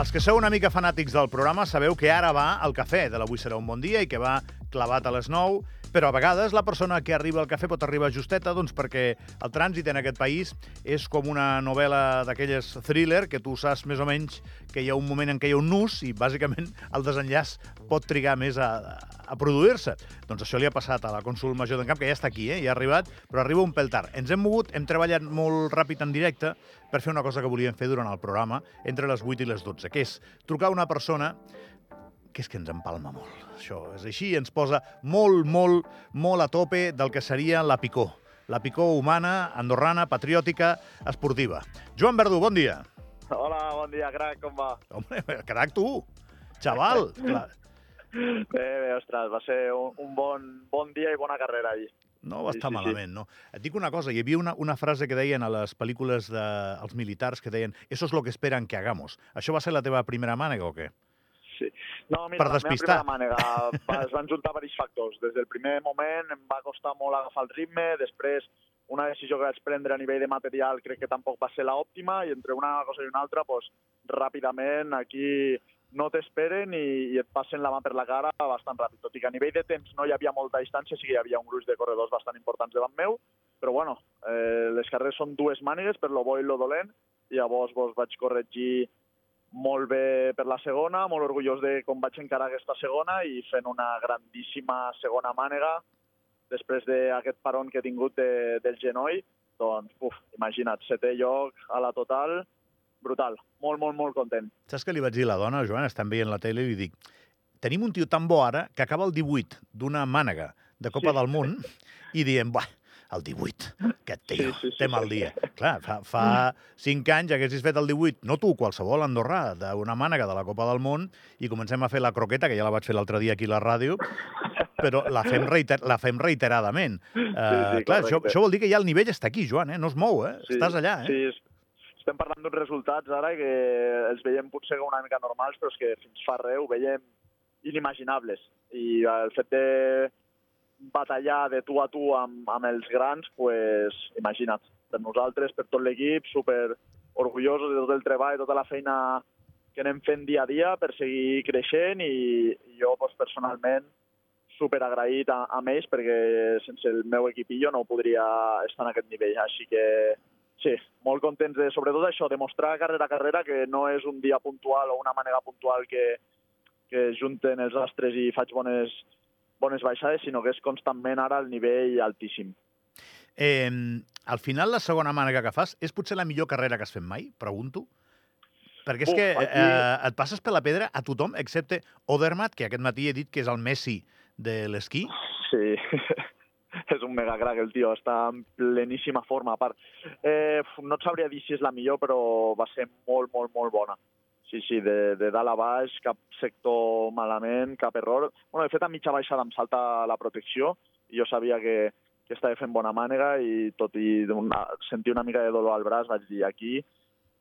Els que sou una mica fanàtics del programa sabeu que ara va al cafè de l'Avui serà un bon dia i que va clavat a les 9, però a vegades la persona que arriba al cafè pot arribar justeta doncs, perquè el trànsit en aquest país és com una novel·la d'aquelles thriller que tu saps més o menys que hi ha un moment en què hi ha un nus i bàsicament el desenllaç pot trigar més a, a produir-se. Doncs això li ha passat a la cònsul major d'en Camp, que ja està aquí, eh? ja ha arribat, però arriba un pèl tard. Ens hem mogut, hem treballat molt ràpid en directe per fer una cosa que volíem fer durant el programa entre les 8 i les 12, que és trucar una persona que és que ens empalma molt. Això és així, ens posa molt, molt, molt a tope del que seria la picó. La picó humana, andorrana, patriòtica, esportiva. Joan Verdú, bon dia. Hola, bon dia, crac, com va? Home, crac tu, xaval. Clar. Bé, bé, ostres, va ser un, un bon, bon dia i bona carrera ahir. No va estar sí, sí. malament, no. Et dic una cosa, hi havia una, una frase que deien a les pel·lícules dels militars que deien «Eso es lo que esperan que hagamos». Això va ser la teva primera mànega o què? Sí. No, mira, Per la meva despistar. primera mànega va- es van juntar diversos factors. Des del primer moment em va costar molt agafar el ritme, després una decisió que vaig prendre a nivell de material crec que tampoc va ser l'òptima i entre una cosa i una altra, doncs, ràpidament aquí no t'esperen i, i et passen la mà per la cara bastant ràpid. Tot i que a nivell de temps no hi havia molta distància, sí que hi havia un gruix de corredors bastant importants davant meu, però bueno, eh, les carreres són dues mànigues, per lo bo i lo dolent, i llavors vos vaig corregir molt bé per la segona, molt orgullós de com vaig encarar aquesta segona i fent una grandíssima segona mànega després d'aquest paron que he tingut de, del genoll, doncs, uf, imagina't, setè lloc a la total, brutal, molt, molt, molt content. Saps què li vaig dir a la dona, Joan? Estan veient la tele i li dic tenim un tio tan bo ara que acaba el 18 d'una mànega de Copa Sí. del Món i diem, buah, el 18, aquest tio, Sí, sí, sí, té mal sí. dia. Clar, fa, fa 5 anys haguessis fet el 18, no tu, qualsevol andorrà, d'una mànega de la Copa del Món i comencem a fer la croqueta, que ja la vaig fer l'altre dia aquí a la ràdio, però la fem, reiter la fem reiteradament. Uh, sí, clar, això, això vol dir que ja el nivell està aquí, Joan, eh? no es mou, eh? Estàs allà, eh? Sí, es- estem parlant d'uns resultats ara que els veiem potser una mica normals, però és que fins fa res ho veiem inimaginables. I el fet de batallar de tu a tu amb, amb els grans, pues, imagina't, per nosaltres, per tot l'equip, super orgullosos de tot el treball, tota la feina que anem fent dia a dia per seguir creixent i, i jo pues, personalment super agraït a, amb ells perquè sense el meu equipillo no podria estar en aquest nivell. Així que sí, molt contents de, sobretot això, demostrar carrera a carrera que no és un dia puntual o una manera puntual que, que junten els astres i faig bones, bones baixades, sinó que és constantment ara al nivell altíssim. Eh, al final, la segona mànega que fas és potser la millor carrera que has fet mai, pregunto? Perquè és Uf, que aquí- eh, et passes per la pedra a tothom, excepte Odermatt, que aquest matí he dit que és el Messi de l'esquí. Sí, és un mega crack el tio, està en pleníssima forma. A part, eh, no et sabria dir si és la millor, però va ser molt, molt, molt bona. Sí, sí, de, de dalt a baix, cap sector malament, cap error. Bueno, de fet, a mitja baixada em salta la protecció i jo sabia que, que estava fent bona mànega i tot i una, sentir una mica de dolor al braç vaig dir aquí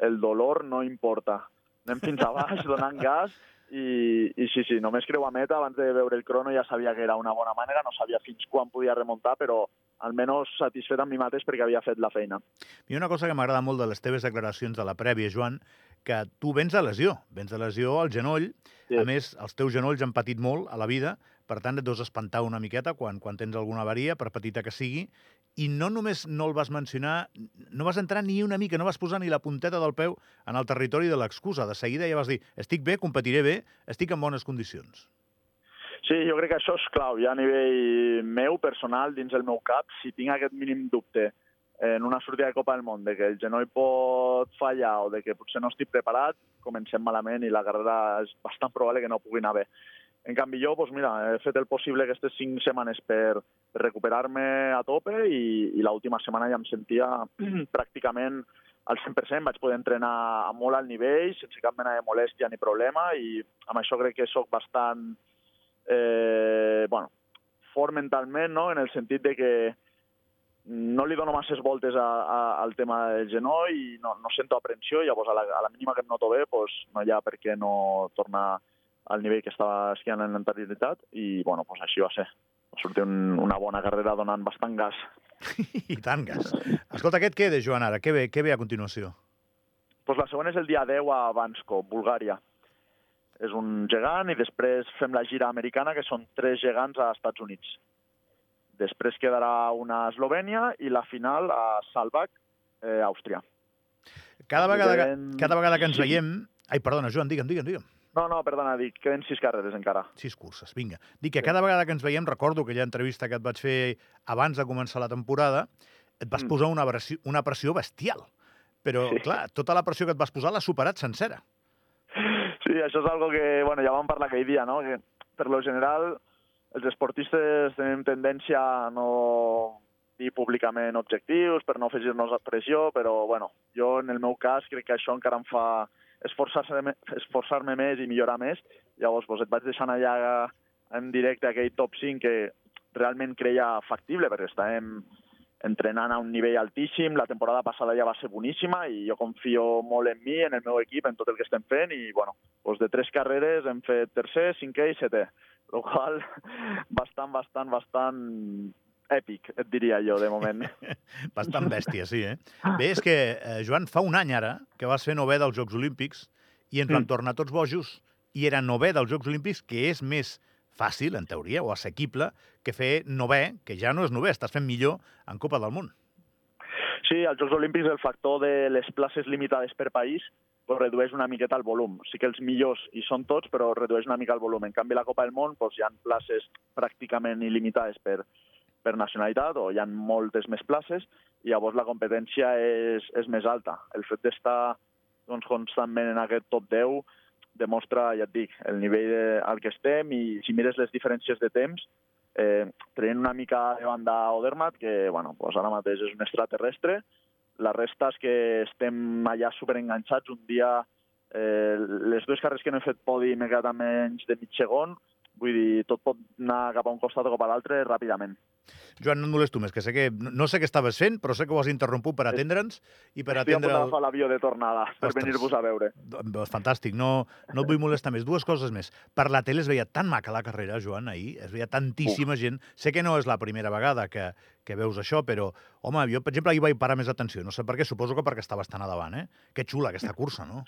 el dolor no importa. Anem fins a baix, donant gas i, i sí, sí, només creu a meta, abans de veure el crono ja sabia que era una bona mànega, no sabia fins quan podia remuntar, però almenys satisfet amb mi mateix perquè havia fet la feina. I una cosa que m'agrada molt de les teves declaracions de la prèvia, Joan, que tu vens de lesió, vens de lesió al genoll, Sí. a més, els teus genolls han patit molt a la vida, per tant, et deus espantar una miqueta quan, quan tens alguna avaria, per petita que sigui, i no només no el vas mencionar, no vas entrar ni una mica, no vas posar ni la punteta del peu en el territori de l'excusa. De seguida ja vas dir, estic bé, competiré bé, estic en bones condicions. Sí, jo crec que això és clau, ja a nivell meu, personal, dins el meu cap, si tinc aquest mínim dubte en una sortida de Copa del Món, de que el genoll pot fallar o de que potser no estic preparat, comencem malament i la carrera és bastant probable que no pugui anar bé. En canvi, jo, doncs mira, he fet el possible aquestes cinc setmanes per, per recuperar-me a tope i, i l'última setmana ja em sentia pràcticament al 100%, vaig poder entrenar a molt alt nivell, sense cap mena de molèstia ni problema, i amb això crec que sóc bastant eh, bueno, fort mentalment, no? en el sentit de que no li dono masses voltes a, a, al tema del genoll i no, no sento aprensió, llavors a la, a la mínima que em noto bé pues, no hi ha per què no tornar al nivell que estava esquiant en l'anterioritat i bueno, pues així va ser. Va sortir un, una bona carrera donant bastant gas. I tant, gas. Escolta, què et queda, Joan, ara? Què ve, què ve a continuació? Pues la segona és el dia 10 a Bansko, Bulgària. És un gegant, i després fem la gira americana, que són tres gegants a Estats Units. Després quedarà una a Eslovènia i la final a Salbach, eh, Àustria. Cada vegada, que, Queden- cada vegada que ens sí. veiem... Ai, perdona, Joan, digue'm, digue'm, digue'm. No, no, perdona, dic, queden sis carreres encara. Sis curses, vinga. Dic que cada vegada que ens veiem, recordo aquella entrevista que et vaig fer abans de començar la temporada, et vas Mm. posar una pressió, una pressió bestial. Però, Sí. clar, tota la pressió que et vas posar l'has superat sencera. Sí, això és algo que, bueno, ja vam parlar aquell dia, no? Que per lo general els esportistes tenim tendència a no dir públicament objectius per no afegir-nos pressió, però bueno, jo en el meu cas crec que això encara em fa esforçar-me esforçar més i millorar més. Llavors pues, et vaig deixant allà en directe aquell top 5 que realment creia factible, perquè estàvem entrenant a un nivell altíssim, la temporada passada ja va ser boníssima i jo confio molt en mi, en el meu equip, en tot el que estem fent i, bueno, doncs de tres carreres hem fet tercer, cinquè i setè, el qual bastant, bastant, bastant èpic, et diria jo, de moment. Bastant bèstia, sí, eh? Bé, és que, eh, Joan, fa un any ara que vas fer novè dels Jocs Olímpics i ens Mm. tornar tots bojos i era novè dels Jocs Olímpics, que és més fàcil, en teoria, o assequible, que fer novè, que ja no és novè, estàs fent millor en Copa del Món. Sí, als Jocs Olímpics el factor de les places limitades per país pues, redueix una miqueta el volum. Sí que els millors hi són tots, però redueix una mica el volum. En canvi, la Copa del Món pues, hi ha places pràcticament il·limitades per, per nacionalitat, o hi ha moltes més places, i llavors la competència és, és més alta. El fet d'estar doncs, constantment en aquest top 10 demostra, ja et dic, el nivell de, al que estem, i si mires les diferències de temps, eh, tenint una mica de banda Odermatt, que bueno, pues ara mateix és un extraterrestre, la resta és que estem allà superenganxats. Un dia, eh, les dues carreres que no he fet podi m'he quedat a menys de mig segon, vull dir, tot pot anar cap a un costat o cap a l'altre ràpidament. Joan, no et molesto més, que sé que... No sé què estaves fent, però sé que ho has interromput per atendre'ns i per Estic a atendre... punt d'agafar l'avió de tornada per venir-vos a veure. Doncs Fantàstic, no, no et vull molestar més. Dues coses més. Per la tele es veia tan maca la carrera, Joan, ahir. Es veia tantíssima gent. Sé que no és la primera vegada que, que veus això, però, home, jo, per exemple, ahir vaig parar més atenció. No sé per què, suposo que perquè estaves tan a davant, eh? Que xula aquesta cursa, no?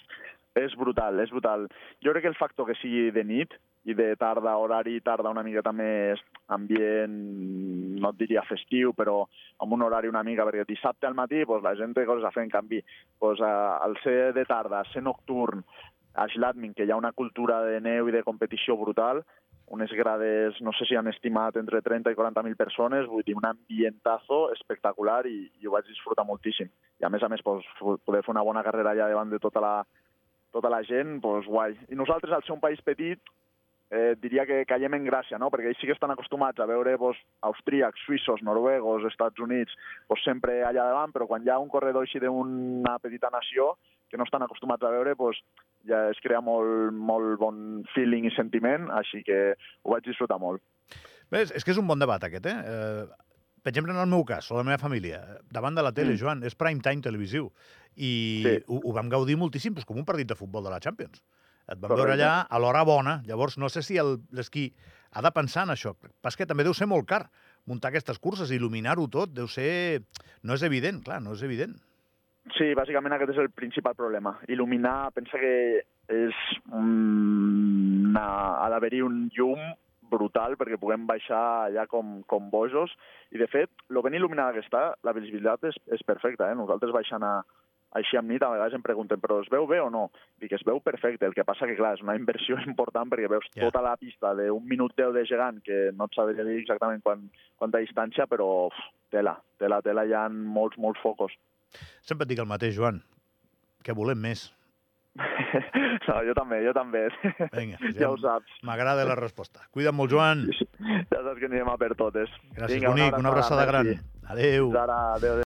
És brutal, és brutal. Jo crec que el factor que sigui de nit i de tarda, horari tarda una miqueta més ambient, no et diria festiu, però amb un horari una mica, perquè dissabte al matí pues, la gent té coses a fer, en canvi, pues, al ser de tarda, ser nocturn, a Schladming, que hi ha una cultura de neu i de competició brutal, unes grades, no sé si han estimat entre 30 i 40.000 persones, vull dir, un ambientazo espectacular i, i ho vaig disfrutar moltíssim. I a més a més, pues, poder fer una bona carrera allà davant de tota la, tota la gent, doncs guai. I nosaltres, al ser un país petit, eh, diria que caiem en gràcia, no? perquè ells sí que estan acostumats a veure doncs, austríacs, suïssos, noruegos, Estats Units, doncs, sempre allà davant, però quan hi ha un corredor així d'una petita nació que no estan acostumats a veure, doncs, ja es crea molt, molt bon feeling i sentiment, així que ho vaig disfrutar molt. Bé, és, és que és un bon debat, aquest, eh? eh per exemple, en el meu cas, o la meva família, davant de la tele, Mm. Joan, és prime time televisiu. I Sí. ho, ho vam gaudir moltíssim, doncs, com un partit de futbol de la Champions. Et Correcte. veure allà a l'hora bona. Llavors, no sé si l'esquí ha de pensar en això. Pas que també deu ser molt car muntar aquestes curses, il·luminar-ho tot, deu ser... No és evident, clar, no és evident. Sí, bàsicament aquest és el principal problema. Il·luminar, pensa que és una... ha d'haver-hi un llum brutal perquè puguem baixar allà com, com bojos. I, de fet, el ben il·luminada que està, la visibilitat és, és perfecta. Eh? Nosaltres baixant a, així amb nit, a vegades em pregunten, però es veu bé o no? Dic, es veu perfecte. El que passa que, clar, és una inversió important perquè veus Ja. tota la pista d'un minut 10 de gegant, que no et sabria dir exactament quan, quanta distància, però uf, tela, tela, tela, hi ha molts, molts focos. Sempre et dic el mateix, Joan, que volem més. No, jo també, jo també. Vinga, ja ho saps. M'agrada la resposta. Cuida't molt, Joan. Ja saps que anirem a per totes. Gràcies, Vinga, bonic. Una abraçada gran. merci. Adéu. Fins ara, adéu, adéu.